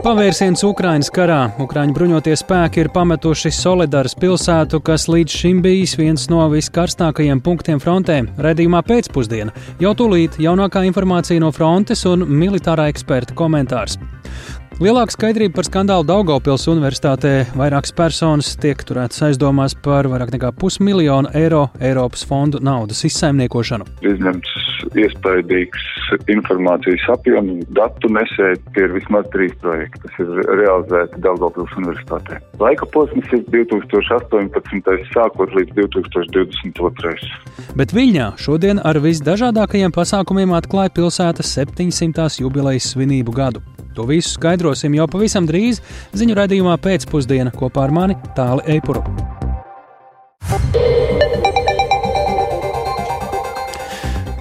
Pavērsiens Ukrainas karā. Ukraiņu bruņotie spēki ir pametuši Solidaras pilsētu, kas līdz šim bijis viens no viskarstākajiem punktiem frontē. Redījumā pēcpusdiena jau tūlīt jaunākā informācija no frontes un militārā eksperta komentārs. Lielāka skaidrība par skandālu Daugopils universitātē. Vairākas personas tiek turētas aizdomās par vairāk nekā pusmiljonu eiro Eiropas fondu naudas izsaimniekošanu. Izņemts iespaidīgs informācijas apjoms, datu nesēji, tie ir vismaz trīs projekti, kas ir realizēti Daugopils universitātē. Laika posms ir 2018. sākot līdz 2022. Bet Viļņā šodien ar visdažādākajiem pasākumiem atklāja pilsētas 700. jubilejas svinību gadu. To visu skaidrosim jau pavisam drīz ziņu raidījumā pēcpusdiena kopā ar mani Tāli Eipuru.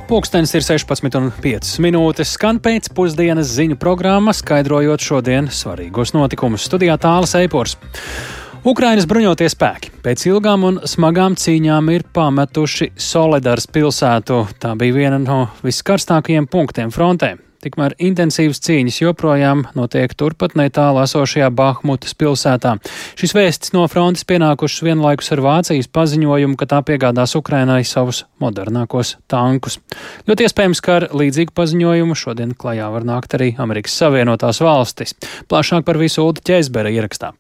Pūkstens ir 16,5 minūtes. Skan pēcpusdienas ziņu programma, skaidrojot šodienas svarīgos notikumus. Studijā tālāk Eipors. Ukrainas bruņotie spēki pēc ilgām un smagām cīņām ir pametuši Solidars pilsētu. Tā bija viena no viskarstākajiem punktiem frontē. Tikmēr intensīvas cīņas joprojām notiek turpat netālu esošajā Bahmutas pilsētā. Šis vēsts no frontes pienākušas vienlaikus ar Vācijas paziņojumu, ka tā piegādās Ukrainai savus modernākos tankus. Ļoti iespējams, ka ar līdzīgu paziņojumu šodien klajā var nākt arī Amerikas Savienotās valstis. Plašāk par visu Ulda Ķēzbera ierakstā.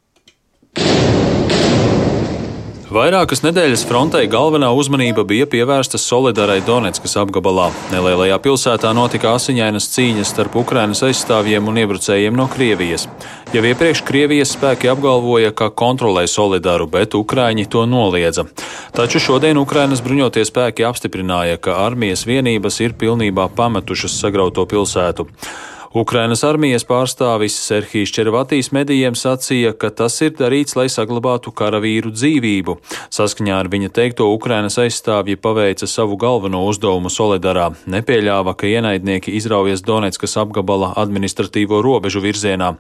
Vairākas nedēļas frontei galvenā uzmanība bija pievērsta Solidarai Donetskas apgabalā. Nelielajā pilsētā notika asiņainas cīņas starp Ukrainas aizstāvjiem un iebrucējiem no Krievijas. Jau iepriekš Krievijas spēki apgalvoja, ka kontrolē Solidaru, bet Ukraiņi to noliedza. Taču šodien Ukrainas bruņotie spēki apstiprināja, ka armijas vienības ir pilnībā pametušas sagrauto pilsētu. Ukrainas armijas pārstāvis Serhijas Červatīs medijiem sacīja, ka tas ir darīts, lai saglabātu karavīru dzīvību. Saskaņā ar viņa teikto, Ukrainas aizstāvji paveica savu galveno uzdevumu Solidarā, nepieļāva, ka ienaidnieki izraujas Donetskas apgabala administratīvo robežu virzienā.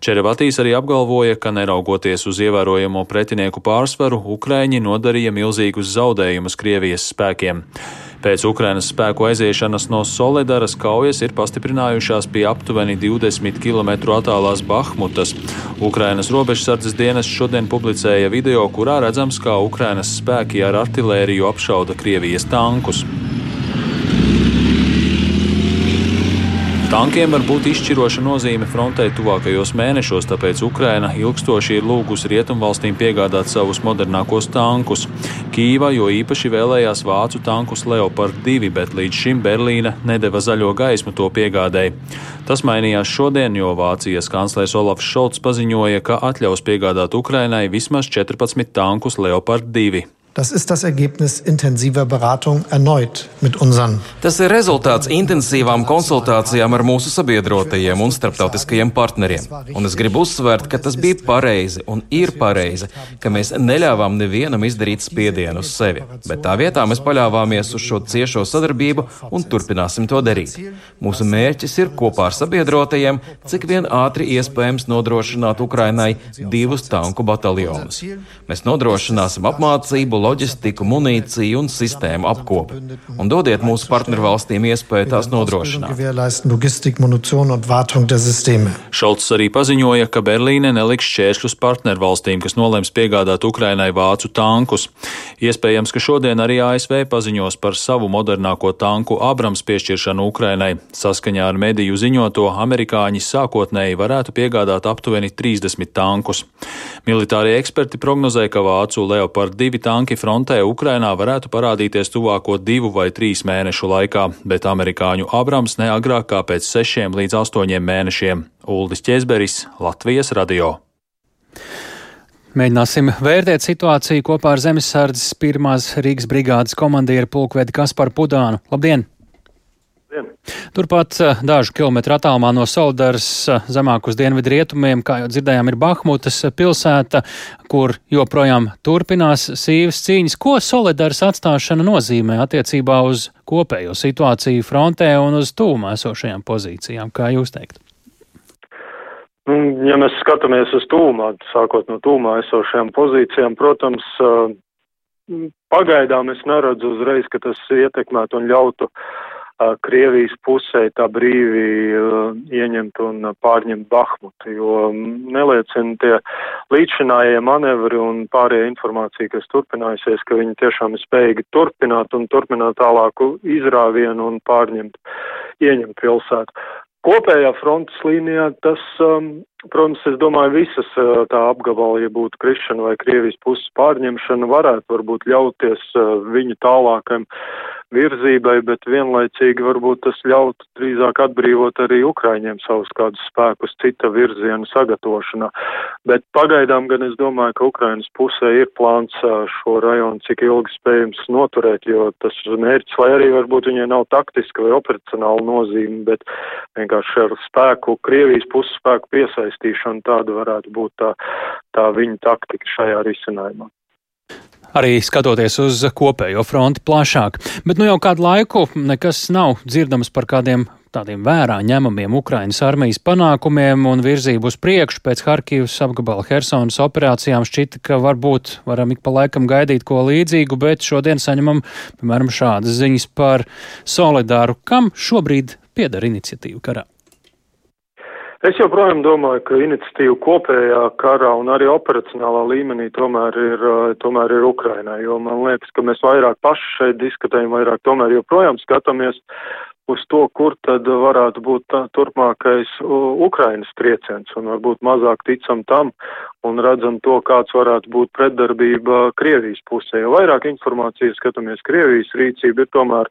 Červatīs arī apgalvoja, ka neraugoties uz ievērojamo pretinieku pārsvaru, Ukraiņi nodarīja milzīgus zaudējumus Krievijas spēkiem. Pēc Ukrainas spēku aiziešanas no Solidaras kaujas ir pastiprinājušās pie aptuveni 20 km attālās Bahmutas. Ukrainas robežsardzes dienas šodien publicēja video, kurā redzams, kā Ukrainas spēki ar artilēriju apšauda Krievijas tankus. Tankiem var būt izšķiroša nozīme frontē tuvākajos mēnešos, tāpēc Ukraina ilgstoši ir lūgusi rietumvalstīm piegādāt savus modernākos tankus. Kīva jo īpaši vēlējās vācu tankus Leopard 2, bet līdz šim Berlīna nedeva zaļo gaismu to piegādēji. Tas mainījās šodien, jo Vācijas kanclers Olafs Šolts paziņoja, ka atļaus piegādāt Ukrainai vismaz 14 tankus Leopard 2. Das ist das Ergebnis intensiver Beratung erneut mit unseren. Tas ir rezultāts intensīvām konsultācijām ar mūsu sabiedrotajiem un starptautiskajiem partneriem. Un es gribu uzsvērt, ka tas bija pareizi un ir pareizi, ka mēs neļāvām nevienam izdarīt spiedienu uz sevi, bet tā vietā mēs paļāvāmies uz šo ciešo sadarbību un turpināsim to darīt. Mūsu mērķis ir kopā ar sabiedrotajiem, cik vien ātri iespējams nodrošināt Ukrainai divus tanku bataljonus. Mēs nodrošināsim apmācību, loģistiku, munīciju un sistēmu apkopi. Un dodiet mūsu partnervalstīm iespēju tās nodrošināt. Šolts arī paziņoja, ka Berlīne neliks šķēršļus partnervalstīm, kas nolems piegādāt Ukrainai vācu tankus. Iespējams, ka šodien arī ASV paziņos par savu modernāko tanku Abrams piešķiršanu Ukrainai. Saskaņā ar mediju ziņoto, amerikāņi sākotnēji varētu piegādāt aptuveni 30 tankus. Militārie eksperti prognozē, ka vācu Leopard 2 tanki tanki frontē Ukrainā varētu parādīties tuvāko divu vai trīs mēnešu laikā, bet amerikāņu Abrams ne agrāk kā pēc sešiem līdz astoņiem mēnešiem. Uldis Česberis, Latvijas radio. Mēģināsim vērtēt situāciju kopā ar Zemesardzes pirmās Rīgas brigādes komandieru pulkvedi Kasparu Pudānu. Labdien! Turpat eh, dažu kilometru attālumā no Soldaras eh, zemāk uz dienvidu rietumiem, kā jau dzirdējām, ir Bahmutas pilsēta, kur joprojām turpinās sīvas cīņas. Ko Solidaras atstāšana nozīmē attiecībā uz kopējo situāciju frontē un uz tūmā esošajām pozīcijām, kā jūs teikt? Nu, ja mēs skatāmies uz tūmā, sākot no tūmā esošajām pozīcijām, protams, eh, pagaidām es neredzu uzreiz, ka tas ietekmētu un ļautu uh, Krievijas pusē tā brīvi ieņemt un pārņemt Bahmutu, jo neliecina tie līdzšinājie manevri un pārējā informācija, kas turpinājusies, ka viņi tiešām ir spējīgi turpināt un turpināt tālāku izrāvienu un pārņemt, ieņemt pilsētu. Kopējā frontes līnijā tas, um, protams, es domāju, visas uh, tā apgabala, ja būtu krišana vai Krievijas puses pārņemšana, varētu varbūt ļauties uh, viņu tālākam virzībai, bet vienlaicīgi varbūt tas ļautu drīzāk atbrīvot arī Ukraiņiem savus kādus spēkus cita virziena sagatavošanā. Bet pagaidām gan es domāju, ka Ukrainas pusē ir plāns šo rajonu cik ilgi spējams noturēt, jo tas mērķis, lai arī varbūt viņai nav taktiska vai operacionāla nozīme, bet vienkārši ar spēku, Krievijas puses spēku piesaistīšanu tāda varētu būt tā, tā viņa taktika šajā risinājumā arī skatoties uz kopējo fronti plašāk. Bet nu jau kādu laiku nekas nav dzirdams par kādiem tādiem vērā ņemamiem Ukrainas armijas panākumiem un virzību uz priekšu pēc Harkivas apgabala Hersonas operācijām šķita, ka varbūt varam ik pa laikam gaidīt ko līdzīgu, bet šodien saņemam, piemēram, šādas ziņas par solidāru, kam šobrīd piedara iniciatīva karā. Es joprojām domāju, ka iniciatīva kopējā karā un arī operacionālā līmenī tomēr ir, eh, tomēr ir Ukrainai, jo man liekas, ka mēs vairāk paši šeit diskutējam, vairāk tomēr joprojām skatāmies uz to, kur tad varētu būt tā, turpmākais Ukrainas trieciens, un varbūt mazāk ticam tam un redzam to, kāds varētu būt pretdarbība Krievijas pusē. Jo vairāk informācijas skatāmies Krievijas rīcība ir tomēr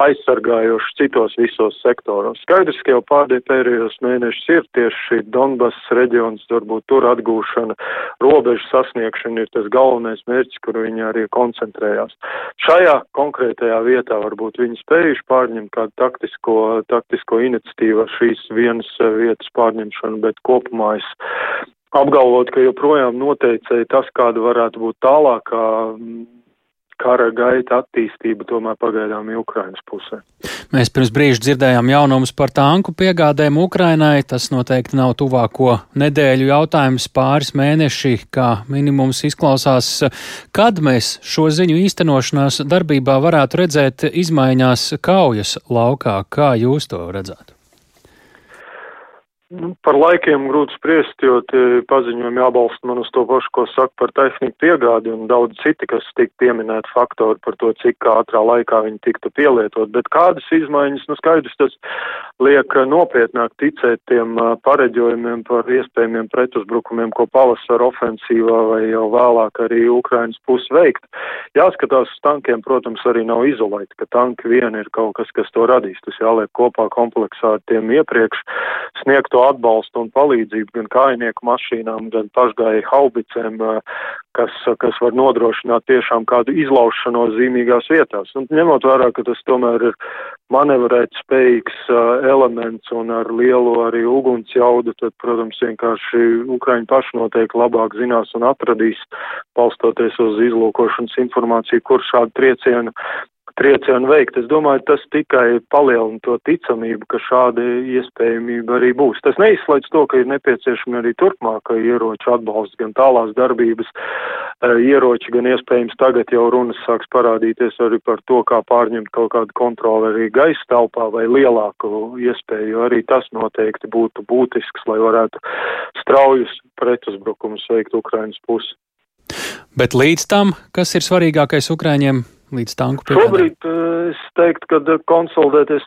aizsargājoši citos visos sektoros. Skaidrs, ka jau pārdie pēdējos mēnešus ir tieši šī Donbass reģions, varbūt tur atgūšana, robežu sasniegšana ir tas galvenais mērķis, kur viņi arī koncentrējās. Šajā konkrētajā vietā varbūt viņi spējuši pārņemt kādu taktisko, taktisko iniciatīvu ar šīs vienas eh, vietas pārņemšanu, bet kopumā es apgalvot, ka joprojām noteicēja tas, kāda varētu būt tālākā kara gaita attīstība tomēr pagaidām ir Ukrainas pusē. Mēs pirms brīža dzirdējām jaunumus par tanku piegādēm Ukrainai. Tas noteikti nav tuvāko nedēļu jautājums pāris mēneši, kā minimums izklausās. Kad mēs šo ziņu īstenošanās darbībā varētu redzēt izmaiņās kaujas laukā, kā jūs to redzētu? Nu, par laikiem grūti spriest, jo tie paziņojumi jābalsta man uz to pašu, ko saka par tehniku piegādi un daudz citi, kas tika pieminēti faktori par to, cik ātrā laikā viņi tiktu pielietot. Bet kādas izmaiņas, nu skaidrs, tas liek nopietnāk ticēt tiem pareģojumiem par iespējamiem pretuzbrukumiem, ko pavasara ofensīvā vai jau vēlāk arī Ukrainas puses veikt. Jāskatās uz tankiem, protams, arī nav izolēti, ka tanki vien ir kaut kas, kas to radīs. Tas jāliek kopā kompleksā ar tiem iepriekš sniegto to atbalstu un palīdzību gan kājnieku mašīnām, gan pašgāju haubicēm, kas, kas var nodrošināt tiešām kādu izlaušanos zīmīgās vietās. Un ņemot vērā, ka tas tomēr ir manevrēt spējīgs elements un ar lielu arī uguns jaudu, tad, protams, vienkārši Ukraiņi paši noteikti labāk zinās un atradīs, balstoties uz izlūkošanas informāciju, kur šādu triecienu triecienu veikt. Es domāju, tas tikai palielina to ticamību, ka šāda iespējamība arī būs. Tas neizslēdz to, ka ir nepieciešami arī turpmāka ieroču atbalsts, gan tālās darbības e, ieroči, gan iespējams tagad jau runas sāks parādīties arī par to, kā pārņemt kaut kādu kontroli arī gaisa telpā vai lielāku iespēju, jo arī tas noteikti būtu būtisks, lai varētu straujus pretuzbrukumus veikt Ukrainas pusi. Bet līdz tam, kas ir svarīgākais Ukraiņiem, līdz tanku piegādēm? Šobrīd eh, es teiktu, ka eh, konsolidēties,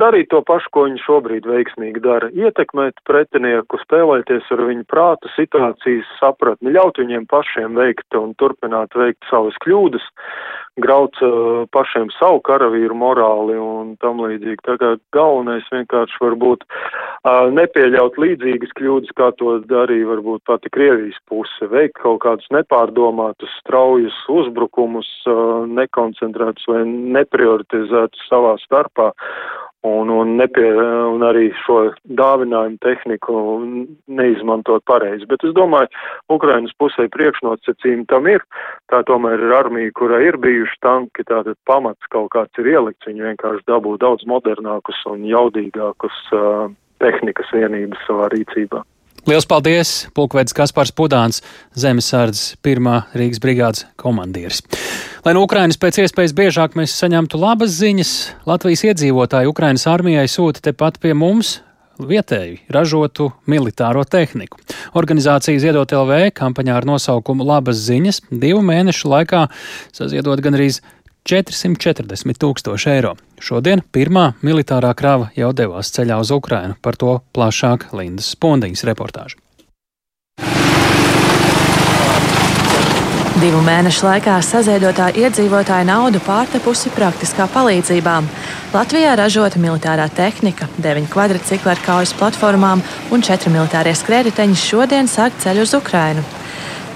darīt to pašu, ko viņi šobrīd veiksmīgi dara. Ietekmēt pretinieku, spēlēties ar viņu prātu, situācijas sapratni, ļaut viņiem pašiem veikt un turpināt veikt savas kļūdas, grauc uh, pašiem savu karavīru morāli un tam līdzīgi. Tā kā galvenais vienkārši varbūt uh, nepieļaut līdzīgas kļūdas, kā to darīja varbūt pati Krievijas puse, veikt kaut kādus nepārdomātus, straujus uzbrukumus, uh, nekoncentrētus vai neprioritizētus savā starpā un, un, nepie, un arī šo dāvinājumu tehniku neizmantot pareizi. Bet es domāju, Ukrainas pusē priekšnosacījumi tam ir. Tā tomēr ir armija, kurai ir bijuši tanki, tātad pamats kaut kāds ir ielikts. Viņi vienkārši dabū daudz modernākus un jaudīgākus uh, tehnikas vienības savā rīcībā. Liels paldies! Pulkvedis Kaspars Pudāns, Zemesardzes pirmā Rīgas brigādes komandieris. Lai no Ukrainas pēc iespējas biežāk mēs saņemtu labas ziņas, Latvijas iedzīvotāji Ukrainas armijai sūta tepat pie mums vietēji ražotu militāro tehniku. Organizācija Ziedot LV kampaņā ar nosaukumu Labas ziņas divu mēnešu laikā saziedot gan arī 440 tūkstoši eiro. Šodien pirmā militārā krava jau devās ceļā uz Ukrainu, par to plašāk Lindas Spondiņas reportāža. Divu mēnešu laikā saziedotā iedzīvotāja naudu pārtepusi praktiskā palīdzībā. Latvijā ražota militārā tehnika, 9 kvadrcikli ar kaujas platformām un 4 militārie skrējēji šodien sāk ceļu uz Ukrainu.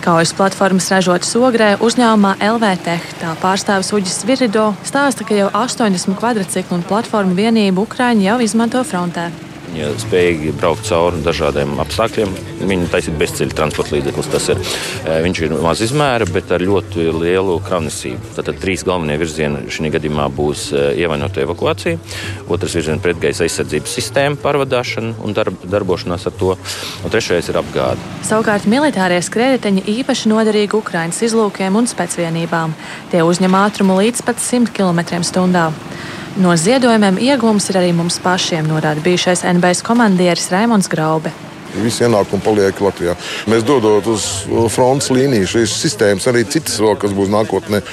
Kaujas platformas ražotas ogrē uzņēmumā LVTech. Tā pārstāvis Uģis Virido stāsta, ka jau 80 kvadrciklu un platformu vienību Ukraiņi jau izmanto frontē. Viņa spējīgi braukt cauri dažādiem apstākļiem. Viņa taisīt bezceļa transporta līdzeklis. Tas ir, e, viņš ir maz izmēra, bet ar ļoti lielu kravnesību. Tātad trīs galvenie virzieni šī gadījumā būs e, ievainota evakuācija, otrs virziens pretgaisa aizsardzības sistēma pārvadāšana un darb, darbošanās ar to, un trešais ir apgāde. Savukārt militārie skrējēji īpaši noderīgi Ukraiņas izlūkiem un spēcvienībām. Tie uzņem ātrumu līdz pat 100 km/h. No ziedojumiem iegūms ir arī mums pašiem, norāda bijušais NBS komandieris Raimons Graube. Visi ienākumi paliek Latvijā. Mēs dodot uz frontes līniju šīs sistēmas, arī citas vēl, kas būs nākotnē.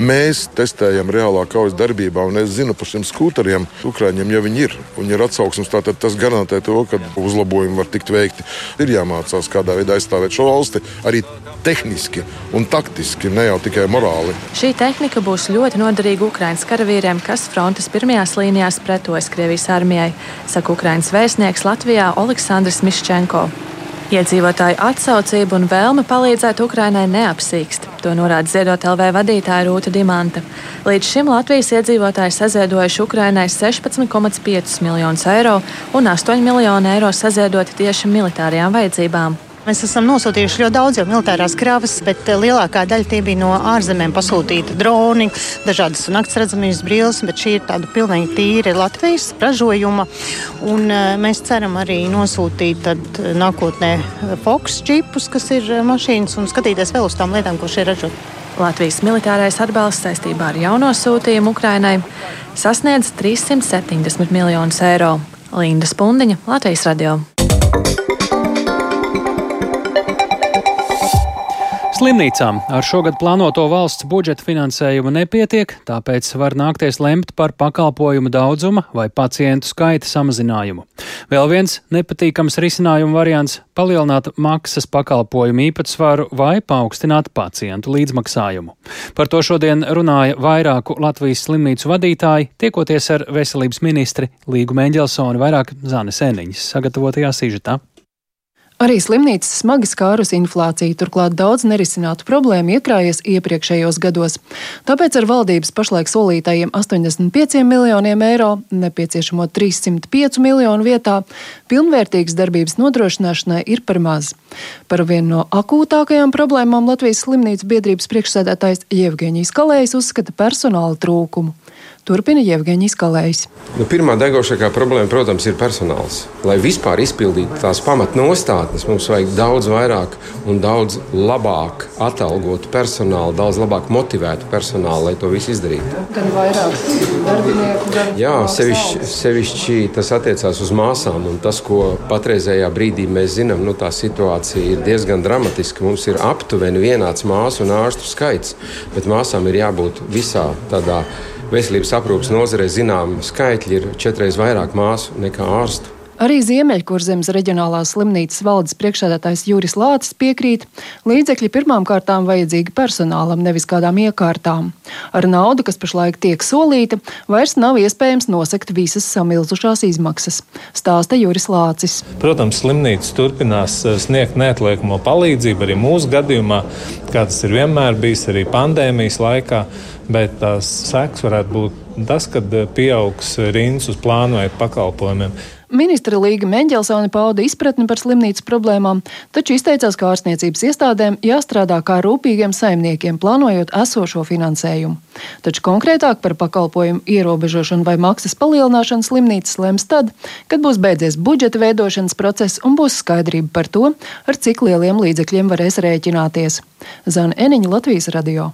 Mēs testējam reālā kaujas darbībā, un es zinu par šiem skūteriem, Ukrāņiem jau viņi ir. Viņi ir atsauksmes, tātad tas garantē to, ka uzlabojumi var tikt veikti. Ir jāmācās, kādā veidā aizstāvēt šo valsti arī tehniski un taktiski, ne jau tikai morāli. Šī tehnika būs ļoti noderīga Ukraiņas karavīriem, kas frontes pirmajās līnijās pretojas Krievijas armijai, saka Ukraiņas vēstnieks Latvijā Aleksandrs Miščenko. Iedzīvotāju atsaucība un vēlme palīdzēt Ukrainai neapsīkst. To norāda Ziedot LV vadītāja Rūta Dimanta. Līdz šim Latvijas iedzīvotāji saziedojuši Ukrainai 16,5 miljonus eiro un 8 miljonu eiro saziedoti tieši militārajām vajadzībām. Mēs esam nosūtījuši ļoti daudz jau militārās kravas, bet eh, lielākā daļa tie bija no ārzemēm pasūtīta droni, dažādas nakts redzamības brilles, bet šī ir tāda pilnīgi tīra Latvijas ražojuma. Un eh, mēs ceram arī nosūtīt tad, eh, nākotnē Fox čipus, kas ir mašīnas, un skatīties vēl uz tām lietām, ko šeit ražot. Latvijas militārais atbalsts saistībā ar jauno sūtījumu Ukrainai sasniedz 370 miljonus eiro. Linda Spundiņa, Latvijas radio. Slimnīcām ar šogad plānoto valsts budžeta finansējumu nepietiek, tāpēc var nākties lemt par pakalpojumu daudzuma vai pacientu skaita samazinājumu. Vēl viens nepatīkams risinājuma variants - palielināt maksas pakalpojumu īpatsvaru vai paaugstināt pacientu līdzmaksājumu. Par to šodien runāja vairāku Latvijas slimnīcu vadītāji, tiekoties ar veselības ministri Līgu Mēģelsoni vairāk Zāne Sēniņas sagatavotajā sižetā. Arī slimnīcas smagi skārus inflācija, turklāt daudz nerisinātu problēmu iekrājies iepriekšējos gados. Tāpēc ar valdības pašlaik solītajiem 85 miljoniem eiro, nepieciešamo 305 miljonu vietā, pilnvērtīgas darbības nodrošināšanai ir par maz. Par vienu no akūtākajām problēmām Latvijas slimnīcu biedrības priekšsēdētājs Jevgeņijs Kalējs uzskata personāla trūkumu. Turpina Jevgeņģis Kalējs. Nu, pirmā degošākā problēma, protams, ir personāls. Lai vispār izpildītu tās pamatnostādnes, mums vajag daudz vairāk un daudz labāk atalgotu personālu, daudz labāk motivētu personālu, lai to visu izdarītu. Gan vairāk darbinieku, gan Jā, sevišķi, sevišķi tas attiecās uz māsām. Tas, ko patreizējā brīdī mēs zinām, nu, tā situācija ir diezgan dramatiska. Mums ir aptuveni vienāds māsu un ārstu skaits, bet māsām ir jābūt visā tādā veidā veselības aprūpas nozarē zināmi skaitļi ir četreiz vairāk māsu nekā ārstu. Arī Ziemeļkurzemes reģionālās slimnīcas valdes priekšsēdētājs Juris Lācis piekrīt, līdzekļi pirmām kārtām vajadzīgi personālam, nevis kādām iekārtām. Ar naudu, kas pašlaik tiek solīta, vairs nav iespējams nosekt visas samilzušās izmaksas, stāsta Juris Lācis. Protams, slimnīca turpinās eh, sniegt neatliekamo palīdzību arī mūsu gadījumā, kā tas ir vienmēr bijis arī pandēmijas laikā bet tās sekas varētu būt tas, ka pieaugs rindas uz plānveidu pakalpojumiem. Ministra Līga Meņģelsone pauda izpratni par slimnīcas problēmām, taču izteicās, ka ārstniecības iestādēm jāstrādā kā rūpīgiem saimniekiem, plānojot esošo finansējumu. Taču konkrētāk par pakalpojumu ierobežošanu vai maksas palielināšanu slimnīcas lems tad, kad būs beidzies budžeta veidošanas process un būs skaidrība par to, ar cik lieliem līdzekļiem varēs rēķināties. Zana Eniņa, Latvijas radio.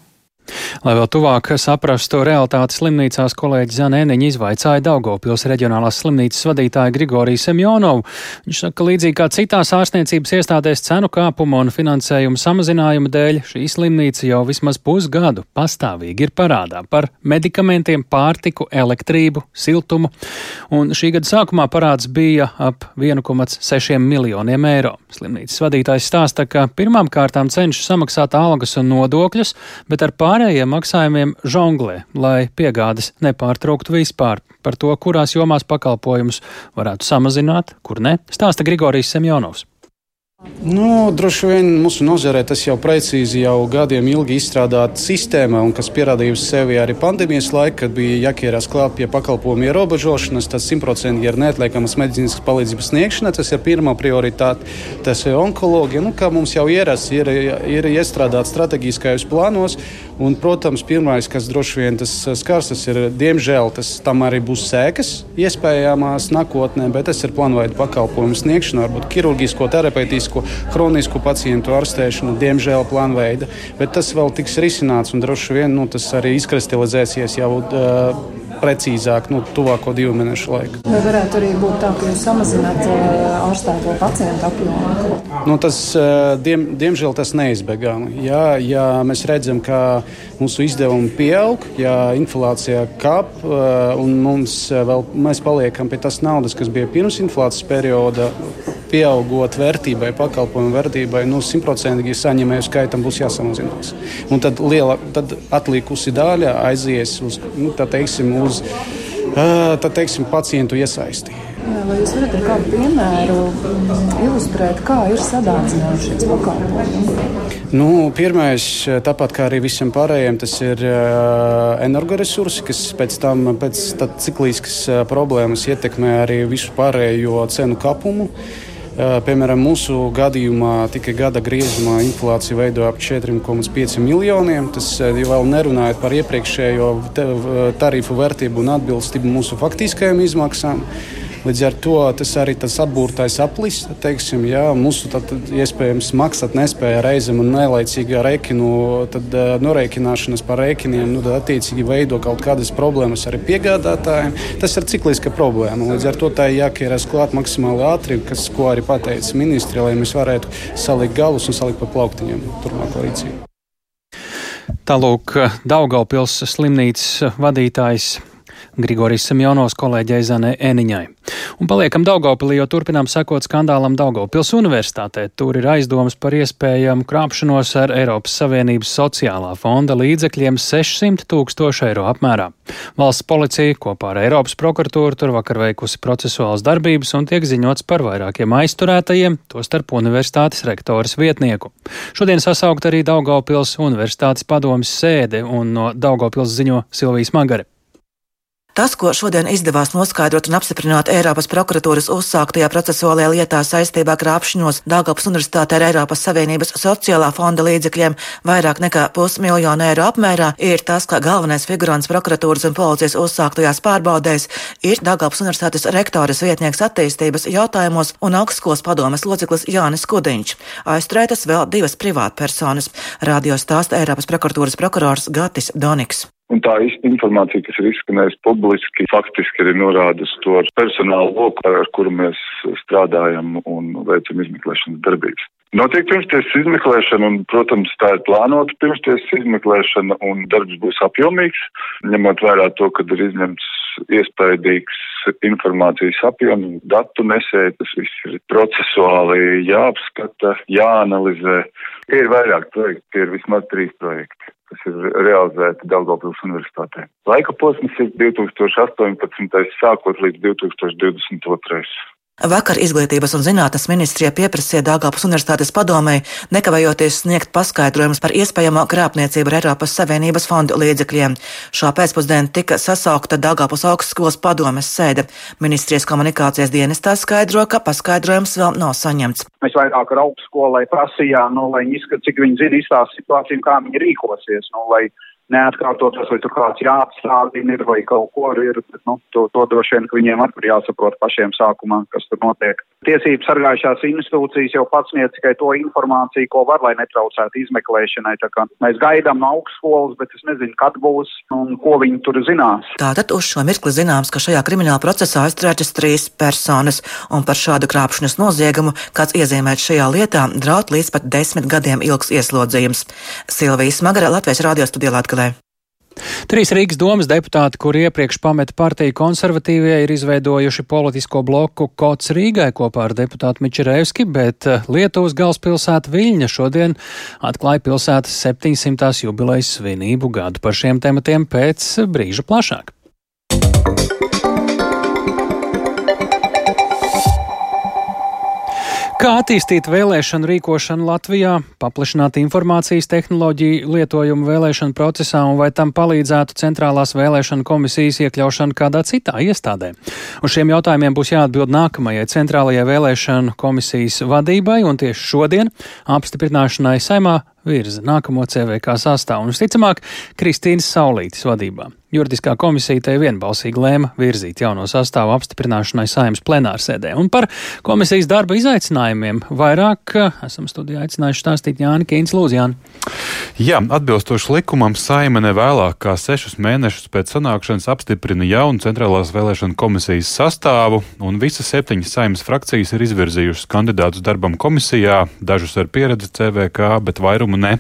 Lai vēl tuvāk saprastu realitāti slimnīcās, kolēģi Zanēniņa izvaicāja Daugopils reģionālās slimnīcas vadītāju Grigoriju Semjonovu. Viņš saka, ka līdzīgi kā citās ārstniecības iestādēs cenu kāpuma un finansējuma samazinājuma dēļ, šī slimnīca jau vismaz pusgadu pastāvīgi ir parādā par medikamentiem, pārtiku, elektrību, siltumu, un šī gada sākumā parāds bija ap 1,6 miljoniem eiro. Slimnīcas vadītājs stāsta, ka pirmām kārtām cenšas samaksāt algas un nodokļus, bet ar pārējiem pārējiem maksājumiem žonglē, lai piegādes nepārtrauktu vispār. Par to, kurās jomās pakalpojumus varētu samazināt, kur ne, stāsta Grigorijs Semjonovs. Nu, droši vien mūsu nozarē tas jau precīzi jau gadiem ilgi izstrādāta sistēma, un kas pierādījusi sevi arī pandēmijas laikā, kad bija jāķerās klāt pie pakalpojumu ierobežošanas, tas simtprocentīgi ir neatliekamas medicīniskas palīdzības sniegšana, tas ir pirmā prioritāte, tas ir onkoloģija, nu, kā mums jau ierasts, ir, ir iestrādāts strateģiskajos plānos, un, protams, pirmais, kas droši vien tas skars, tas ir, diemžēl, tas tam arī būs sēkas iespējamās nākotnē, bet tas ir plānveida pakalpojumu sniegšana, varbūt ķirurģisko, terapeitisko kronisko, kronisku pacientu ārstēšanu, diemžēl plānveida. Bet tas vēl tiks risināts un droši vien nu, tas arī izkristalizēsies jau. Uh, precīzāk, nu, tuvāko divu mēnešu laiku. Vai varētu arī būt tā, ka jūs samazināt ārstēto pacientu apjomu? Nu, tas, diem, diemžēl tas neizbēgami. Ja, ja mēs redzam, ka mūsu izdevumi pieaug, ja inflācija kāp un mums vēl, mēs paliekam pie tās naudas, kas bija pirms inflācijas perioda, pieaugot vērtībai, pakalpojumu vērtībai, nu, simtprocentīgi saņēmēju skaitam būs jāsamazinās. Un tad, liela, tad atlikusi daļa aizies uz, nu, teiksim, uz tā, teiksim, pacientu iesaisti. Vai jūs varat ar kādu piemēru mm, ilustrēt, kā ir sadārdzināts šis pakalpojums? Nu, pirmais, tāpat kā arī visiem pārējiem, tas ir energoresursi, kas pēc tam pēc cikliskas problēmas ietekmē arī visu pārējo cenu kapumu. Uh, Piemēram, mūsu gadījumā tikai gada griezumā inflācija veido ap 4,5 miljoniem. Tas jau vēl nerunājot par iepriekšējo tarifu vērtību un atbilstību mūsu faktiskajām izmaksām. Līdz ar to tas arī tas atbūrtais aplis, teiksim, jā, mūsu tad, iespējams maksāt nespēja reizēm un nelaicīgā tad, norēķināšanas par rēķiniem, nu, tad attiecīgi veido kaut kādas problēmas arī piegādātājiem. Tas ir cikliska problēma. Līdz ar to tā ir jāķeras klāt maksimāli ātri, kas, ko arī pateica ministri, lai mēs varētu salikt galus un salikt pa plauktiņiem turpmāko rīcību. Tālūk, Daugaupils slimnīcas vadītājs Grigorijs Semjonovs kolēģei Zanē Eniņai. Un paliekam Daugopilī, jo turpinām sekot skandālam Daugopils universitātē. Tur ir aizdomas par iespējamu krāpšanos ar Eiropas Savienības sociālā fonda līdzekļiem 600 tūkstošu eiro apmērā. Valsts policija kopā ar Eiropas prokuratūru tur vakar veikusi procesuāls darbības un tiek ziņots par vairākiem aizturētajiem, tostarp universitātes rektoras vietnieku. Šodien sasaukt arī Daugopils universitātes padomas sēde un no Daugopils ziņo Silvijas Magare. Tas, ko šodien izdevās noskaidrot un apstiprināt Eiropas prokuratūras uzsāktajā procesuālajā lietā saistībā krāpšanos Dāngapas Universitātē ar Eiropas Savienības sociālā fonda līdzekļiem vairāk nekā pusmiljonu eiro apmērā, ir tas, ka galvenais figurants prokuratūras un policijas uzsāktajās pārbaudēs ir Dāngapas Universitātes rektoras vietnieks attīstības jautājumos un augstskolas padomes loceklis Jānis Kudiņš. Aizturētas vēl divas privātpersonas. Radio stāsta Eiropas prokuratūras prokurors Gatis Doniks. Un tā informācija, kas ir izskanējusi publiski, faktiski arī norāda to personālu loku, ar kuru mēs strādājam un veicam izmeklēšanas darbības. Notiek pirmstiesas izmeklēšana, un, protams, tā ir plānota pirmstiesas izmeklēšana, un darbs būs apjomīgs, ņemot vērā to, ka ir izņemts iespaidīgs informācijas apjoms, datu nesēja, tas viss ir procesuāli jāapskata, jāanalizē. Tie ir vairāk projekti, tie ir vismaz trīs projekti kas ir realizēti Daugavpils universitātē. Laika posms ir 2018. sākot līdz 2022. Vakar Izglītības un zinātnes ministrija pieprasīja Dāngāpas Universitātes padomei nekavējoties sniegt paskaidrojumus par iespējamo krāpniecību ar Eiropas Savienības fondu līdzekļiem. Šā pēcpusdienā tika sasaukta Dāngāpas augstskolas padomes sēde. Ministrijas komunikācijas dienestā skaidro, ka paskaidrojums vēl nav saņemts. Mēs vairāk ar augstskolai prasījām, nu, lai viņi izskatās, cik viņi zina izstāst situāciju, kā viņi rīkosies. Nu, lai neatkārtotos, vai tur kāds jāapstādina ir vai kaut ko ir. Bet, nu, to, to droši vien, ka viņiem arī jāsaprot pašiem sākumā, kas tur notiek. Tiesības sargājušās institūcijas jau pats sniedz tikai to informāciju, ko var, lai netraucētu izmeklēšanai. Mēs gaidām no augstskolas, bet es nezinu, kad būs un ko viņi tur zinās. Tātad uz šo mirkli zināms, ka šajā krimināla procesā aizturētas trīs personas, un par šādu krāpšanas noziegumu, kāds iezīmēts šajā lietā, draud līdz pat desmit gadiem ilgs ieslodzījums. Silvijas Magara Latvijas radio studijā Latvijā. Trīs Rīgas domas deputāti, kuri iepriekš pameta partiju konservatīvie, ir izveidojuši politisko bloku Kots Rīgai kopā ar deputātu Mičerēvski, bet eh, Lietuvas galvaspilsēta Viļņa šodien atklāja pilsētas 700. jubilejas svinību gadu par šiem tematiem pēc brīža plašāk. Kā attīstīt vēlēšanu rīkošanu Latvijā, paplašināt informācijas tehnoloģiju lietojumu vēlēšanu procesā un vai tam palīdzētu centrālās vēlēšanu komisijas iekļaušana kādā citā iestādē? Uz šiem jautājumiem būs jāatbild nākamajai centrālajai vēlēšanu komisijas vadībai un tieši šodien apstiprināšanai saimā virza nākamo CVK sastāvu un, visticamāk, Kristīnas Saulītes vadībā. Juridiskā komisija te vienbalsīgi lēma virzīt jauno sastāvu apstiprināšanai saimnes plenārsēdē. Un par komisijas darba izaicinājumiem vairāk eh, esam studijā aicinājuši stāstīt Jāni Kīns Lūzjāni. Jā, atbilstoši likumam, saima nevēlāk kā sešus mēnešus pēc sanākšanas apstiprina jaunu centrālās vēlēšana komisijas sastāvu, un visas septiņas saimas frakcijas ir izvirzījušas kandidātus darbam komisijā, dažus ar pieredzi CVK, bet vairumu ne.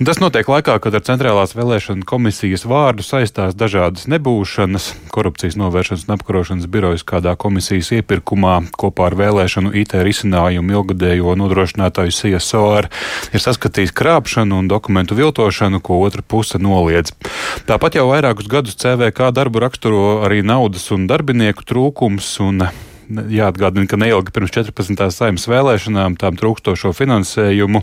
Tas notiek laikā, kad ar centrālās vēlēšana komisijas vārdu saistās dažādas nebūšanas, korupcijas novēršanas un apkarošanas birojas kādā komisijas iepirkumā kopā ar vēlēšanu IT risinājumu ilgadējo nodrošinātāju CSOR ir saskatījis krāpšanu un dokumentu viltošanu, ko otra puse noliedz. Tāpat jau vairākus gadus CVK darbu raksturo arī naudas un darbinieku trūkums un jāatgādina, ka neilgi pirms 14. saimnes vēlēšanām tām trūkstošo finansējumu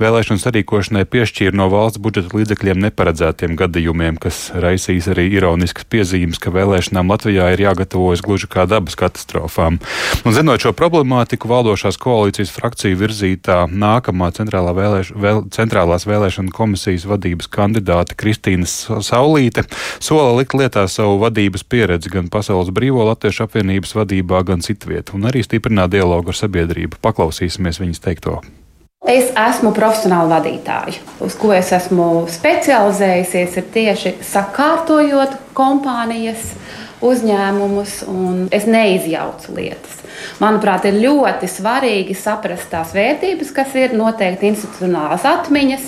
vēlēšanu sarīkošanai piešķīra no valsts budžeta līdzekļiem neparedzētiem gadījumiem, kas raisīs arī ironiskas piezīmes, ka vēlēšanām Latvijā ir jāgatavojas gluži kā dabas katastrofām. Un zinot šo problemātiku, valdošās koalīcijas frakciju virzītā nākamā centrālā vēlēš, vēl, centrālās vēlēšana komisijas vadības kandidāte Kristīna Saulīte sola likt lietā savu vadības pieredzi gan Pasaules Brīvo Latviešu apvienības vadībā, gan citvieta un arī stiprināt dialogu ar sabiedrību. Paklausīsimies viņas teikto. Es esmu profesionāla vadītāja. Uz ko es esmu specializējusies, ir tieši sakārtojot kompānijas, uzņēmumus, un es neizjaucu lietas. Manuprāt, ir ļoti svarīgi saprast tās vērtības, kas ir noteikti institucionālās atmiņas,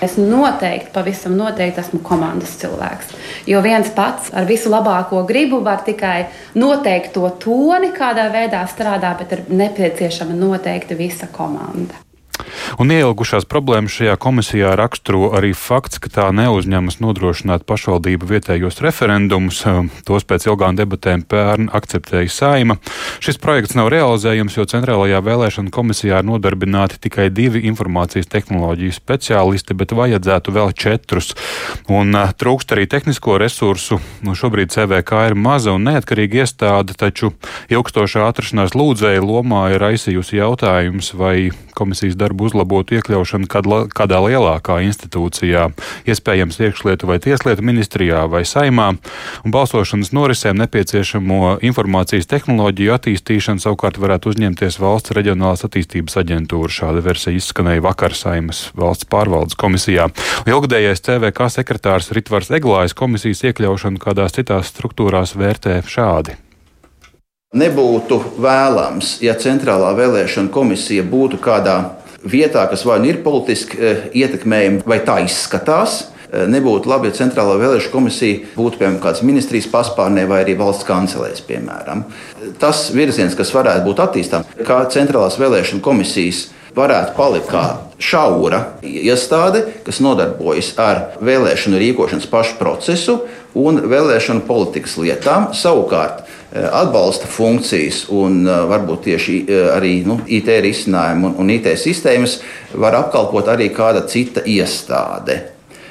Es noteikti, pavisam noteikti esmu komandas cilvēks. Jo viens pats ar visu labāko gribu var tikai noteikt to toni, kādā veidā strādā, bet ir nepieciešama noteikti visa komanda. Un ielgušās problēmas šajā komisijā raksturo arī fakts, ka tā neuzņemas nodrošināt pašvaldību vietējos referendumus. Tos pēc ilgām debatēm pērn akceptēja saima. Šis projekts nav realizējams, jo centrālajā vēlēšana komisijā ir nodarbināti tikai divi informācijas tehnoloģiju speciālisti, bet vajadzētu vēl četrus. Un trūkst arī tehnisko resursu. Nu, šobrīd CVK ir maza un neatkarīga iestāde, taču ilgstošā atrašanās lūdzēja lomā ir aizsījusi jautājums, vai komisijas darbu uzlabotu iekļaušanu kādā lielākā institūcijā, iespējams iekšlietu vai tieslietu ministrijā vai saimā, un balsošanas norisēm nepieciešamo informācijas tehnoloģiju attīstīšanu savukārt varētu uzņemties valsts reģionālās attīstības aģentūra. Šāda versija izskanēja vakar saimas valsts pārvaldes komisijā. Ilgadējais CVK sekretārs Ritvars Eglājs komisijas iekļaušanu kādās citās struktūrās vērtē šādi. Nebūtu vēlams, ja Centrālā vēlēšana komisija būtu kādā vietā, kas vai nu ir politiski eh, ietekmējama, vai tā izskatās. Eh, nebūtu labi, ja Centrālā vēlēšana komisija būtu piemēram kāds ministrijas paspārnē vai arī valsts kancelēs. Piemēram. Tas virziens, kas varētu būt attīstāms, kā Centrālās vēlēšana komisijas varētu palikt kā šaura iestāde, kas nodarbojas ar vēlēšanu rīkošanas pašu procesu un vēlēšanu politikas lietām. Savukārt, atbalsta funkcijas un varbūt tieši arī nu, IT risinājumu un, un IT sistēmas var apkalpot arī kāda cita iestāde.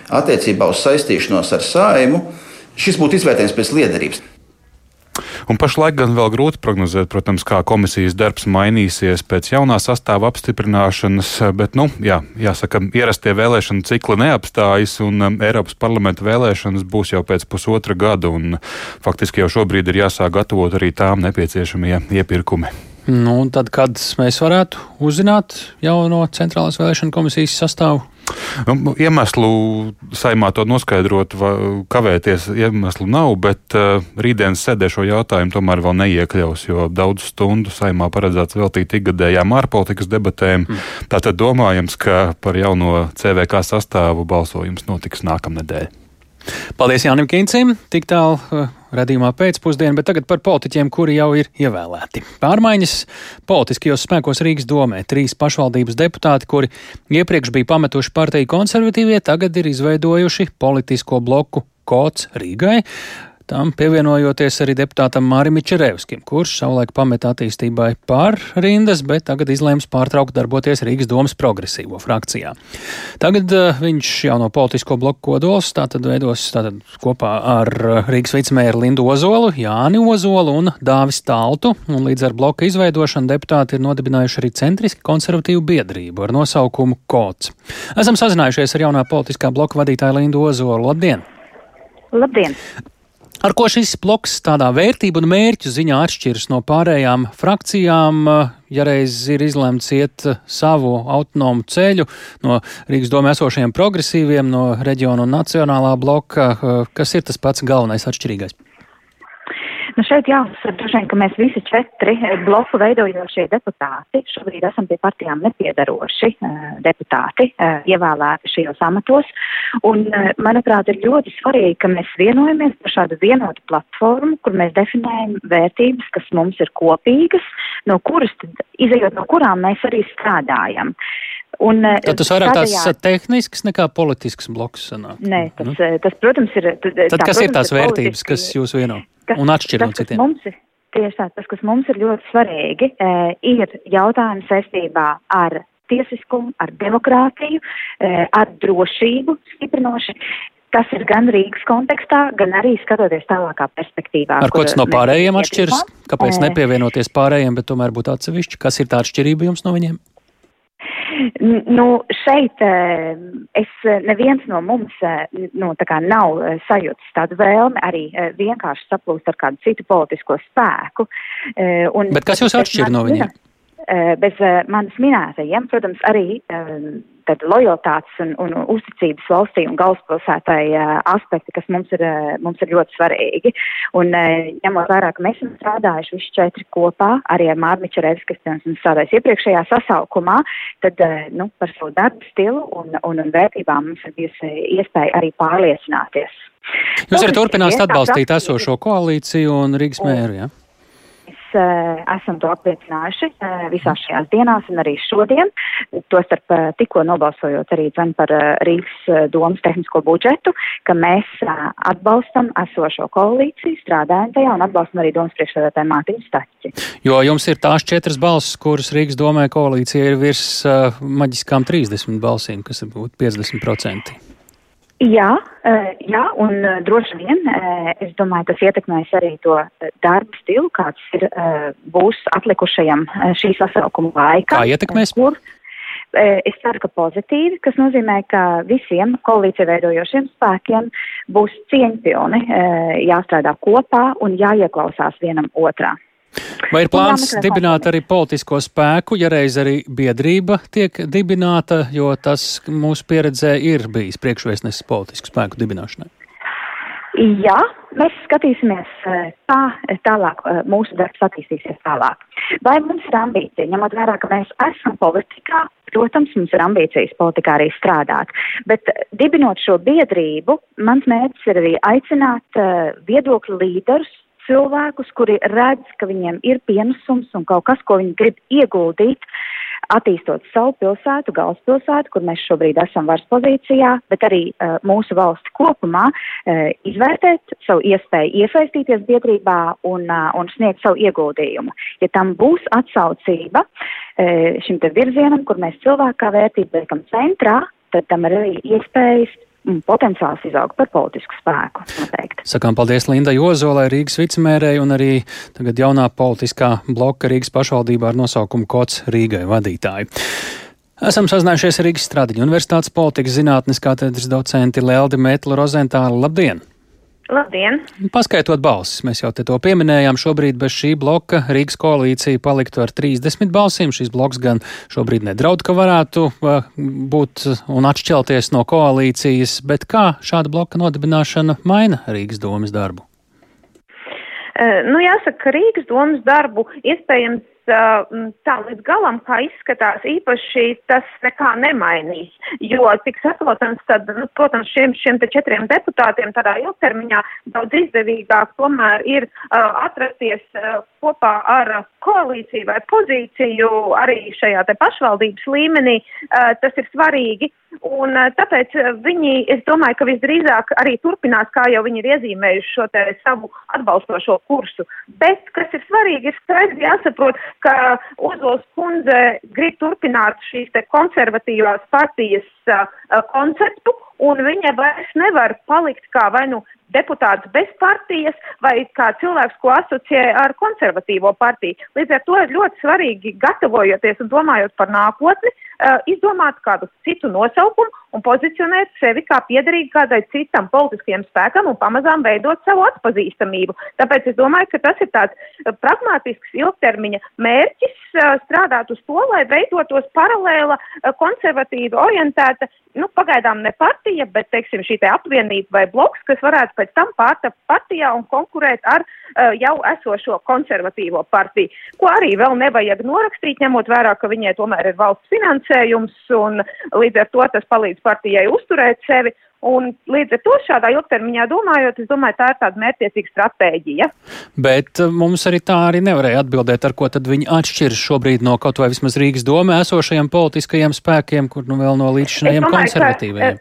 Attiecībā uz saistīšanos ar saimu šis būtu izvērtējums pēc liederības. Un pašlaik gan vēl grūti prognozēt, protams, kā komisijas darbs mainīsies pēc jaunā sastāva apstiprināšanas, bet, nu, jā, jāsaka, ierastie vēlēšana cikli neapstājas, un um, Eiropas parlamenta vēlēšanas būs jau pēc pusotra gada, un faktiski jau šobrīd ir jāsāk gatavot arī tām nepieciešamie iepirkumi. Nu, tad, kad mēs varētu uzzināt jauno centrālās vēlēšana komisijas sastāvu? Nu, iemeslu saimā to noskaidrot, kavēties iemeslu nav, bet uh, rītdienas sēdē šo jautājumu tomēr vēl neiekļaus, jo daudz stundu saimā paredzēts veltīt ikgadējām ārpolitikas debatēm. Mm. Tātad domājams, ka par jauno CVK sastāvu balsojums notiks nākamnedēļ. Paldies Jānim Kīncim, tik tālu uh, radījumā pēcpusdienā, bet tagad par politiķiem, kuri jau ir ievēlēti. Pārmaiņas politiskajos spēkos Rīgas domē. Trīs pašvaldības deputāti, kuri iepriekš bija pametuši partiju konservatīvie, tagad ir izveidojuši politisko bloku Kots Rīgai. Tam pievienojoties arī deputātam Mārim Čerevskim, kurš savulaik pameta attīstībai pār rindas, bet tagad izlēms pārtraukt darboties Rīgas domas progresīvo frakcijā. Tagad uh, viņš jauno politisko bloku kodols tātad veidos tātad kopā ar uh, Rīgas vicemēru Lindu Ozolu, Jāni Ozolu un Dāvis Taltu, un līdz ar bloka izveidošanu deputāti ir nodibinājuši arī centriski konservatīvu biedrību ar nosaukumu Kots. Esam sazinājušies ar jaunā politiskā bloka vadītāju Lindu Ozolu. Labdien! Labdien! Ar ko šis bloks tādā vērtību un mērķu ziņā atšķiras no pārējām frakcijām, ja reiz ir izlemts iet savu autonomu ceļu no Rīgas domē esošajiem progresīviem, no reģiona un nacionālā bloka, kas ir tas pats galvenais atšķirīgais? Nu šeit jāuzsver droši vien, ka mēs visi četri eh, bloku veidojošie deputāti šobrīd esam pie partijām nepiedaroši uh, deputāti, uh, ievēlēti šajos amatos. Un, manuprāt, ir ļoti svarīgi, ka mēs vienojamies par šādu vienotu platformu, kur mēs definējam vērtības, kas mums ir kopīgas, no kuras, izējot no kurām mēs arī strādājam. Un, Tad tas vairāk tādējā... tāds tehnisks nekā politisks bloks sanāk. Nē, tas, nu? tas protams, ir. Tad tā, kas protams, ir tās vērtības, politiski... kas jūs vieno? Kas, un atšķir no citiem? Mums, tieši tā, tas, kas mums ir ļoti svarīgi, ir jautājums saistībā ar tiesiskumu, ar demokrātiju, ar drošību stiprinoši. Tas ir gan Rīgas kontekstā, gan arī skatoties tālākā perspektīvā. Ar ko tas no pārējiem atšķiras? Kāpēc nepievienoties pārējiem, bet tomēr būt atsevišķi? Kas ir tā atšķirība jums no viņiem? Nu, šeit eh, es eh, neviens no mums eh, nu, nav sajūtis tādu vēlmi arī vienkārši saplūst ar kādu citu politisko spēku. Un, Bet kas jūs atšķir no viņiem? Bez manis minētajiem, protams, arī tad lojalitātes un, un uzticības valstī un galvaspilsētai uh, aspekti, kas mums ir, uh, mums ir ļoti svarīgi. Un uh, ņemot vērā, ka mēs esam strādājuši visi četri kopā, arī ar Mārmiču Revs, kas esam strādājuši iepriekšējā sasaukumā, tad nu, par savu darbu stilu un, un, un vērtībām mums ir bijusi iespēja arī pārliecināties. Jūs arī turpināsiet atbalstīt esošo koalīciju un Rīgas mēru, jā? Ja? Uh, esam to apliecinājuši uh, visās šajās dienās un arī šodien. Tostarp uh, tikko nobalsojot arī dzen par Rīgas domas tehnisko budžetu, ka mēs atbalstam esošo koalīciju, strādājam tajā un atbalstam arī domas priekšsēdētāju Mārtiņu Staķi. Jo jums ir tās četras balsis, kuras Rīgas domē koalīcija ir virs maģiskām 30 balsīm, kas ir būt 50%. Jā, eh, jā, un eh, droši vien eh, es domāju, tas ietekmēs arī to darba stilu, kāds ir, būs atlikušajam šī sasaukuma laikā. Kā ietekmēs? Kur, Es ceru, ka pozitīvi, kas nozīmē, ka visiem koalīcija veidojošiem spēkiem būs cieņpilni jāstrādā kopā un jāieklausās vienam otrā. Vai ir plāns dibināt arī politisko spēku, ja reiz arī biedrība tiek dibināta, jo tas mūsu pieredzē ir bijis priekšvēstnesis politisku spēku dibināšanai? Jā, mēs skatīsimies, eh, kā tālāk eh, mūsu darbs attīstīsies tālāk. Vai mums ir ambīcija, ņemot vērā, ka mēs esam politikā, protams, mums ir ambīcijas politikā arī strādāt, bet eh, dibinot šo biedrību, mans mērķis ir arī aicināt viedokļu līderus cilvēkus, kuri redz, ka viņiem ir pienesums un kaut kas, ko viņi grib ieguldīt attīstot savu pilsētu, galvaspilsētu, kur mēs šobrīd esam varas pozīcijā, bet arī uh, mūsu valsti kopumā uh, izvērtēt savu iespēju iesaistīties biedrībā un, uh, un sniegt savu ieguldījumu. Ja tam būs atsaucība uh, šim te virzienam, kur mēs cilvēku kā vērtību liekam centrā, tad tam ir arī iespējas potenciāls izaug par politisku spēku. Noteikti. Sakām paldies Linda Jozolai, Rīgas vicemērei un arī tagad jaunā politiskā bloka Rīgas pašvaldībā ar nosaukumu Kots Rīgai vadītāju. Esam sazinājušies Rīgas Stradiņu Universitātes politikas zinātnes katedras docenti Leldi Metlu Rozentāli. Labdien! Labdien! Paskaitot balsis, mēs jau te to pieminējām. Šobrīd bez šī bloka Rīgas koalīcija paliktu ar 30 balsīm. Šis bloks gan šobrīd nedraud, ka varētu būt un atšķelties no koalīcijas, bet kā šāda bloka nodibināšana maina Rīgas domas darbu? Uh, nu, jāsaka, ka Rīgas domas darbu iespējams tā līdz galam, kā izskatās, īpaši tas nekā nemainīs. Jo, cik saprotams, tad, nu, protams, šiem, šiem te četriem deputātiem tādā ilgtermiņā daudz izdevīgāk tomēr ir uh, atrasties uh, kopā ar koalīciju vai pozīciju arī šajā te pašvaldības līmenī. Uh, tas ir svarīgi. Un tāpēc viņi, es domāju, ka visdrīzāk arī turpinās, kā jau viņi ir iezīmējuši šo te savu atbalstošo kursu. Bet, kas ir svarīgi, ir skaidri jāsaprot, ka Ozols kundze grib turpināt šīs te konservatīvās partijas uh, konceptu, un viņa vairs nevar palikt kā vai nu deputāts bez partijas vai kā cilvēks, ko asociē ar konservatīvo partiju. Līdz ar to ir ļoti svarīgi, gatavojoties un domājot par nākotni, izdomāt kādu citu nosaukumu un pozicionēt sevi kā piederīgi kādai citam politiskajam spēkam un pamazām veidot savu atpazīstamību. Tāpēc es domāju, ka tas ir tāds uh, pragmātisks ilgtermiņa mērķis uh, strādāt uz to, lai veidotos paralēla konservatīva orientēta, nu, pagaidām ne partija, bet, teiksim, šī te apvienība vai bloks, kas varētu pēc tam pārtapt partijā un konkurēt ar uh, jau esošo konservatīvo partiju, ko arī vēl nevajag norakstīt, ņemot vērā, ka viņai tomēr ir valsts finansējums un līdz ar to tas palīdz partijai uzturēt sevi. Un līdz ar to šādā ilgtermiņā domājot, es domāju, tā ir tāda mērķiecīga stratēģija. Bet uh, mums arī tā arī nevarēja atbildēt, ar ko tad viņi atšķiras šobrīd no kaut vai vismaz Rīgas domē esošajiem politiskajiem spēkiem, kur nu vēl no līdzšinējiem konservatīviem.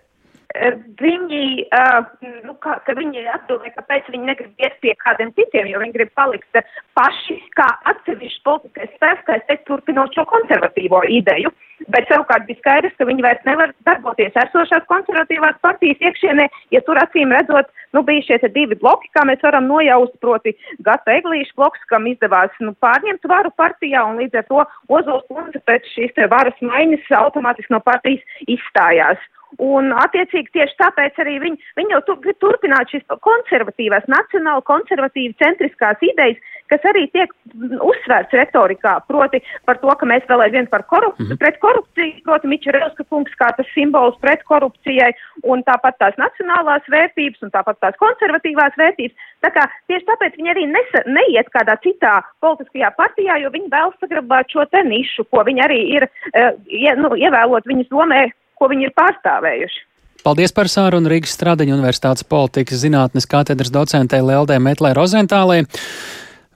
Viņi, uh, nu, kā, ka viņi atbildēja, kāpēc viņi negrib iet pie kādiem citiem, jo viņi grib palikt paši kā atsevišķi politiskais spēks, kā es teicu, turpinot šo konservatīvo ideju. Bet savukārt bija skaidrs, ka viņi vairs nevar darboties esošās konservatīvās partijas iekšienē, ja tur acīm redzot, nu, bija šie divi bloki, kā mēs varam nojaust, proti Gata Eglīša bloks, kam izdevās nu, pārņemt varu partijā, un līdz ar to Ozols kundze pēc šīs varas maiņas automātiski no partijas izstājās. Un, attiecīgi, tieši tāpēc arī viņi, viņi jau tur, turpināt šīs konservatīvās, nacionāli konservatīvi centriskās idejas, kas arī tiek uzsvērts retorikā, proti par to, ka mēs vēl aizvien par korupciju, mm -hmm. pret korupciju, proti Mičerelska kungs kā tas simbols pret korupcijai, un tāpat tās nacionālās vērtības, un tāpat tās konservatīvās vērtības. Tā kā tieši tāpēc viņi arī nesa, neiet kādā citā politiskajā partijā, jo viņi vēl saglabāt šo te nišu, ko viņi arī ir, uh, ie, nu, ievēlot viņas domē ko viņi ir pārstāvējuši. Paldies par sārunu Rīgas Stradiņu Universitātes politikas zinātnes katedras docentei Leldē Metlē Rozentālē.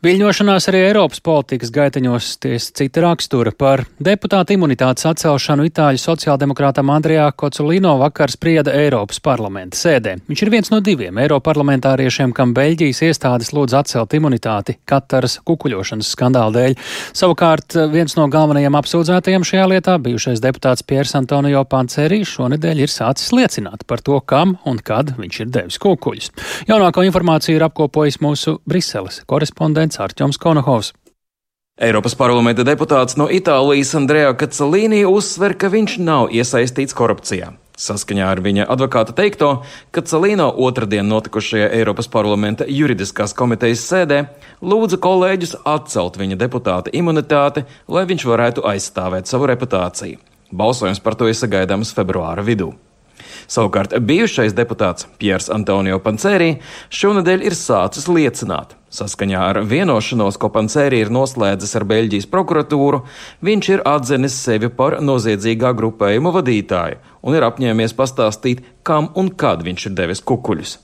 Viļņošanās arī Eiropas politikas gaiteņos ties cita rakstura par deputāta imunitātes atcelšanu Itāļu sociāldemokrātam Andrijā Koculino vakar sprieda Eiropas parlamenta sēdē. Viņš ir viens no diviem eiroparlamentāriešiem, kam Beļģijas iestādes lūdz atcelt imunitāti Kataras kukuļošanas skandāla dēļ. Savukārt viens no galvenajiem apsūdzētajiem šajā lietā, bijušais deputāts Piers Antonio Pancerī, šonedēļ ir sācis liecināt par to, kam un kad viņš ir devis kukuļus. Jaunāko informāciju ir apkopojis mūsu Briseles korespondents prezidents Arķoms Konohovs. Eiropas parlamenta deputāts no Itālijas Andrejā Kacelīnī uzsver, ka viņš nav iesaistīts korupcijā. Saskaņā ar viņa advokāta teikto, ka Celīno otrdien notikušajā Eiropas parlamenta juridiskās komitejas sēdē lūdza kolēģus atcelt viņa deputāta imunitāti, lai viņš varētu aizstāvēt savu reputāciju. Balsojums par to ir sagaidāms februāra vidū. Savukārt bijušais deputāts Piers Antonio Pancēri šonadēļ ir sācis liecināt. Saskaņā ar vienošanos, ko Pancēri ir noslēdzis ar Beļģijas prokuratūru, viņš ir atzinis sevi par noziedzīgā grupējuma vadītāju un ir apņēmies pastāstīt, kam un kad viņš ir devis kukuļus.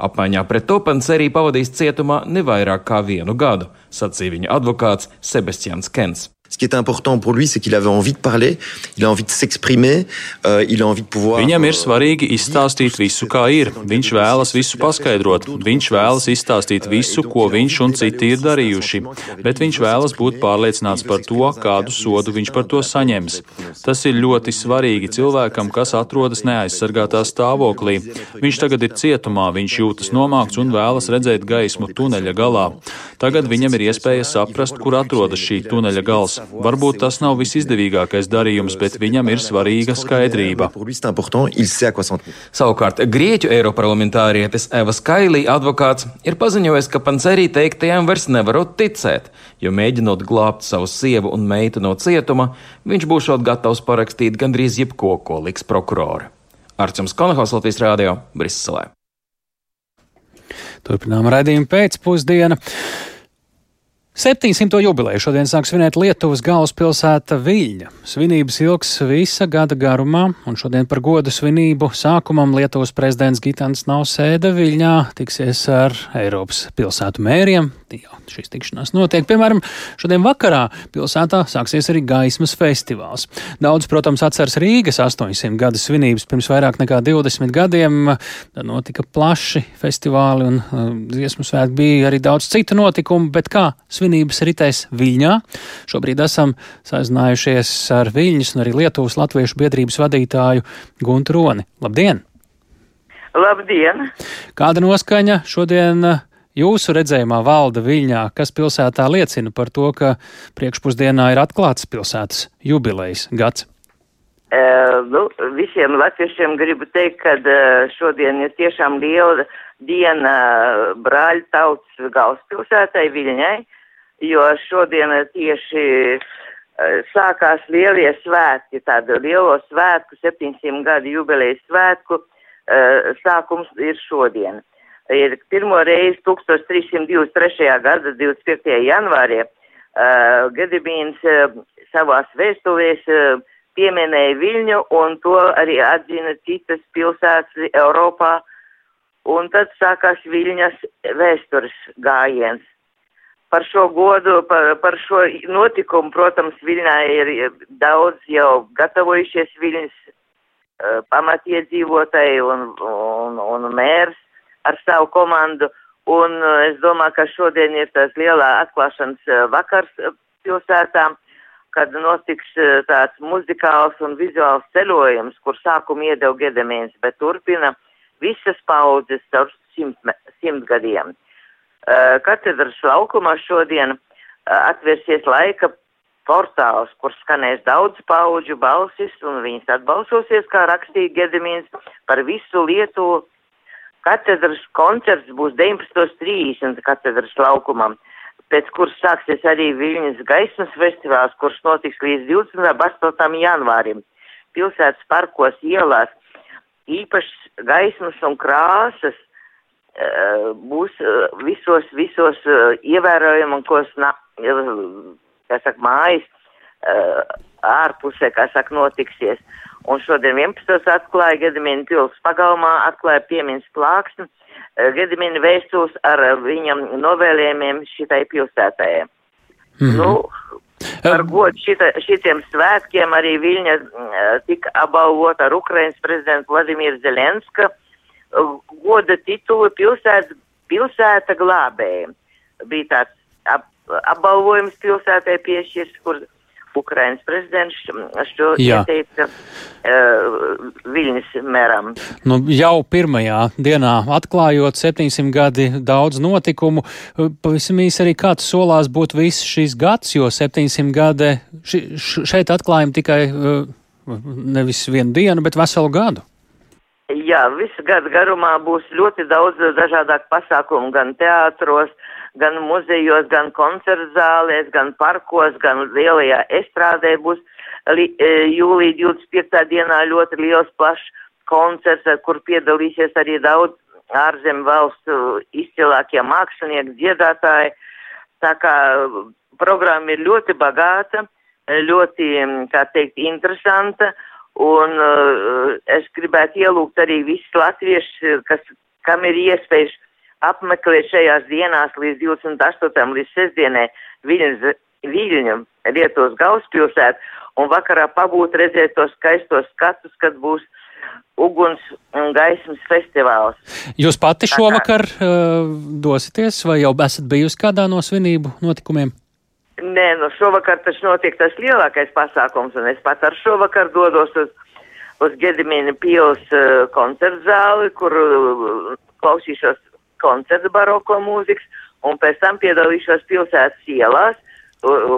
Apmaiņā pret to Pancēri pavadīs cietumā ne vairāk kā vienu gadu, sacīja viņa advokāts Sebastians Kens. Ce qui était important pour lui, c'est qu'il avait envie de parler, il a envie de s'exprimer, euh, il a envie de pouvoir. Viņam ir svarīgi izstāstīt visu, kā ir. Viņš vēlas visu paskaidrot, viņš vēlas izstāstīt visu, ko viņš un citi ir darījuši, bet viņš vēlas būt pārliecināts par to, kādu sodu viņš par to saņems. Tas ir ļoti svarīgi cilvēkam, kas atrodas neaizsargātā stāvoklī. Viņš tagad ir cietumā, viņš jūtas nomākts un vēlas redzēt gaismu tuneļa galā. Tagad viņam ir iespēja saprast, kur atrodas šī tuneļa gals. Varbūt tas nav visizdevīgākais darījums, bet viņam ir svarīga skaidrība. Savukārt Grieķu eiroparlamentārietis Eva Skailī advokāts ir paziņojis, ka Pancerī teiktajām vairs nevarot ticēt, jo mēģinot glābt savu sievu un meitu no cietuma, viņš būšot gatavs parakstīt gandrīz jebko, ko liks prokurori. Arčuns Konahos Latvijas Rādio Briselē. Turpinām raidījumu pēcpusdienu. 700. jubileju šodien sāk svinēt Lietuvas galvaspilsēta Viļņa. Svinības ilgs visa gada garumā, un šodien par godu svinību sākumam Lietuvas prezidents Gitāns Nausēda Viļņā tiksies ar Eiropas pilsētu mēriem. Jau šīs tikšanās notiek. Piemēram, šodien vakarā pilsētā sāksies arī gaismas festivāls. Daudz, protams, atceras Rīgas 800 gadu svinības pirms vairāk nekā 20 gadiem. Tad notika plaši festivāli un uh, dziesmu svētki bija arī daudz citu notikumu, bet kā svinības ritēs Viļņā. Šobrīd esam sazinājušies ar Viļņas un arī Lietuvas Latviešu biedrības vadītāju Guntu Roni. Labdien! Labdien! Kāda noskaņa šodien jūsu redzējumā valda Viļņā, kas pilsētā liecina par to, ka priekšpusdienā ir atklāts pilsētas jubilejas gads? Uh, nu, visiem latviešiem gribu teikt, ka uh, šodien ir tiešām liela diena brāļu tautas galvaspilsētai Viļņai. Uh, jo šodien tieši eh, sākās lielie svētki, tādu lielo svētku, 700 gadu jubilejas svētku, eh, sākums ir šodien. Ir pirmo reizi 1323. gada 25. janvārī eh, Gedibīns savās vēstulēs pieminēja Viļņu un to arī atzina citas pilsētas Eiropā. Un tad sākās Viļņas vēstures gājiens par šo godu, par, par šo notikumu, protams, Viļņā ir daudz jau gatavojušies Viļņas uh, pamatiedzīvotāji un, un, un mērs ar savu komandu. Un uh, es domāju, ka šodien ir tas lielā atklāšanas uh, vakars pilsētām, kad notiks tāds muzikāls un vizuāls ceļojums, kur sākumu iedeva Gedemīns, bet turpina visas paudzes caur simt, simt gadiem. Eh, katedras laukumā šodien eh, atvērsies laika portāls, kur skanēs daudz pauģu balsis, un viņas atbalsosies, kā rakstīja Gedemīns, par visu Lietuvu. Katedras koncerts būs 19.30 katedras laukumam, pēc kuras sāksies arī Viļņas gaismas festivāls, kurš notiks līdz 28. janvārim. Pilsētas parkos ielās īpašas gaismas un krāsas Eh, būs eh, visos, visos eh, ievērojamākos, kā saka, mājas ārpusē, kā saka, notiksies. Un šodien 11. atklāja Gedimina pils pagalmā, atklāja piemiņas plāksni, Gedimina vēstules ar viņam novēlējumiem šitai pilsētai. Mm -hmm. Nu, Par godu šita, šitiem svētkiem arī Viļņa tika apbalvota ar Ukrainas prezidentu Vladimiru Zelenska goda titulu pilsētas, pilsēta glābēja. Bija tāds ap, apbalvojums pilsētai piešķirs, kur Ukrainas prezidents šo Jā. ieteica uh, Viļņas mēram. Nu, jau pirmajā dienā atklājot 700 gadi daudz notikumu, pavisam īsi arī kāds solās būt viss šīs gads, jo 700 gadi ši, šeit atklājam tikai uh, nevis vienu dienu, bet veselu gadu. Jā, visu gadu garumā būs ļoti daudz dažādāk pasākumu gan teātros, gan muzejos, gan koncertu zālēs, gan parkos, gan lielajā estrādē būs li, e, jūlija 25. dienā ļoti liels plašs koncerts, kur piedalīsies arī daudz ārzem valstu izcilākie mākslinieki, dziedātāji. Tā kā programma ir ļoti bagāta, ļoti, kā teikt, interesanta. Un uh, es gribētu ielūgt arī visus latviešus, kas, kam ir iespējas apmeklēt šajās dienās līdz 28. līdz sestdienai Viļņas, Viļņu Lietuvas galvaspilsētu un vakarā pabūt redzēt tos skaistos skatus, kad būs uguns un gaismas festivāls. Jūs pati šovakar uh, dosieties vai jau esat bijusi kādā no svinību notikumiem? Nē, nu šovakar tas notiek tas lielākais pasākums, un es pat ar šovakar dodos uz, uz Gedimīna pils uh, koncertu zāli, kur uh, klausīšos koncertu baroko mūzikas, un pēc tam piedalīšos pilsētas ielās,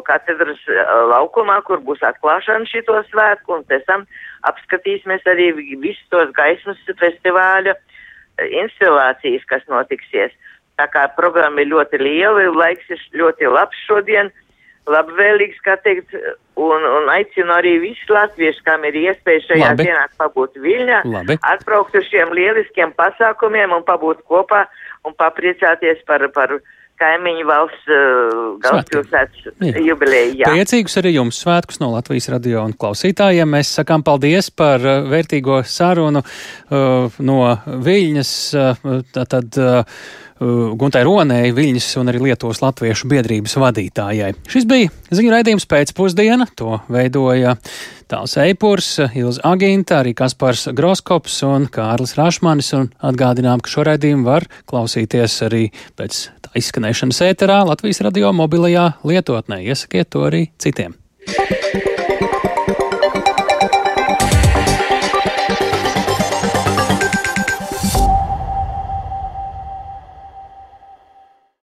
katedras laukumā, kur būs atklāšana šito svētku, un pēc tam apskatīsimies arī visus tos gaismas festivāļa instalācijas, kas notiksies. Tā kā programma ir ļoti liela, laiks ir ļoti labs šodien, labvēlīgs, kā teikt, un, un aicinu arī visus latviešus, kam ir iespēja šajā Labi. dienā pabūt Viļņā, Labi. atbraukt uz šiem lieliskiem pasākumiem un pabūt kopā un papriecāties par, par kaimiņu valsts uh, galvaspilsētas jubileju. Jā. Priecīgus arī jums svētkus no Latvijas radio un klausītājiem. Mēs sakām paldies par uh, vērtīgo sarunu uh, no Viļņas. Uh, tātad, uh, Guntai Ronēji, Viļņas un arī Lietuvas Latviešu biedrības vadītājai. Šis bija ziņu raidījums pēcpusdiena. To veidoja Tāls Eipurs, Ilza Aginta, arī Kaspars Groskops un Kārlis Rašmanis. Un atgādinām, ka šo raidījumu var klausīties arī pēc tā izskanēšanas ēterā Latvijas radio mobilajā lietotnē. Iesakiet to arī citiem.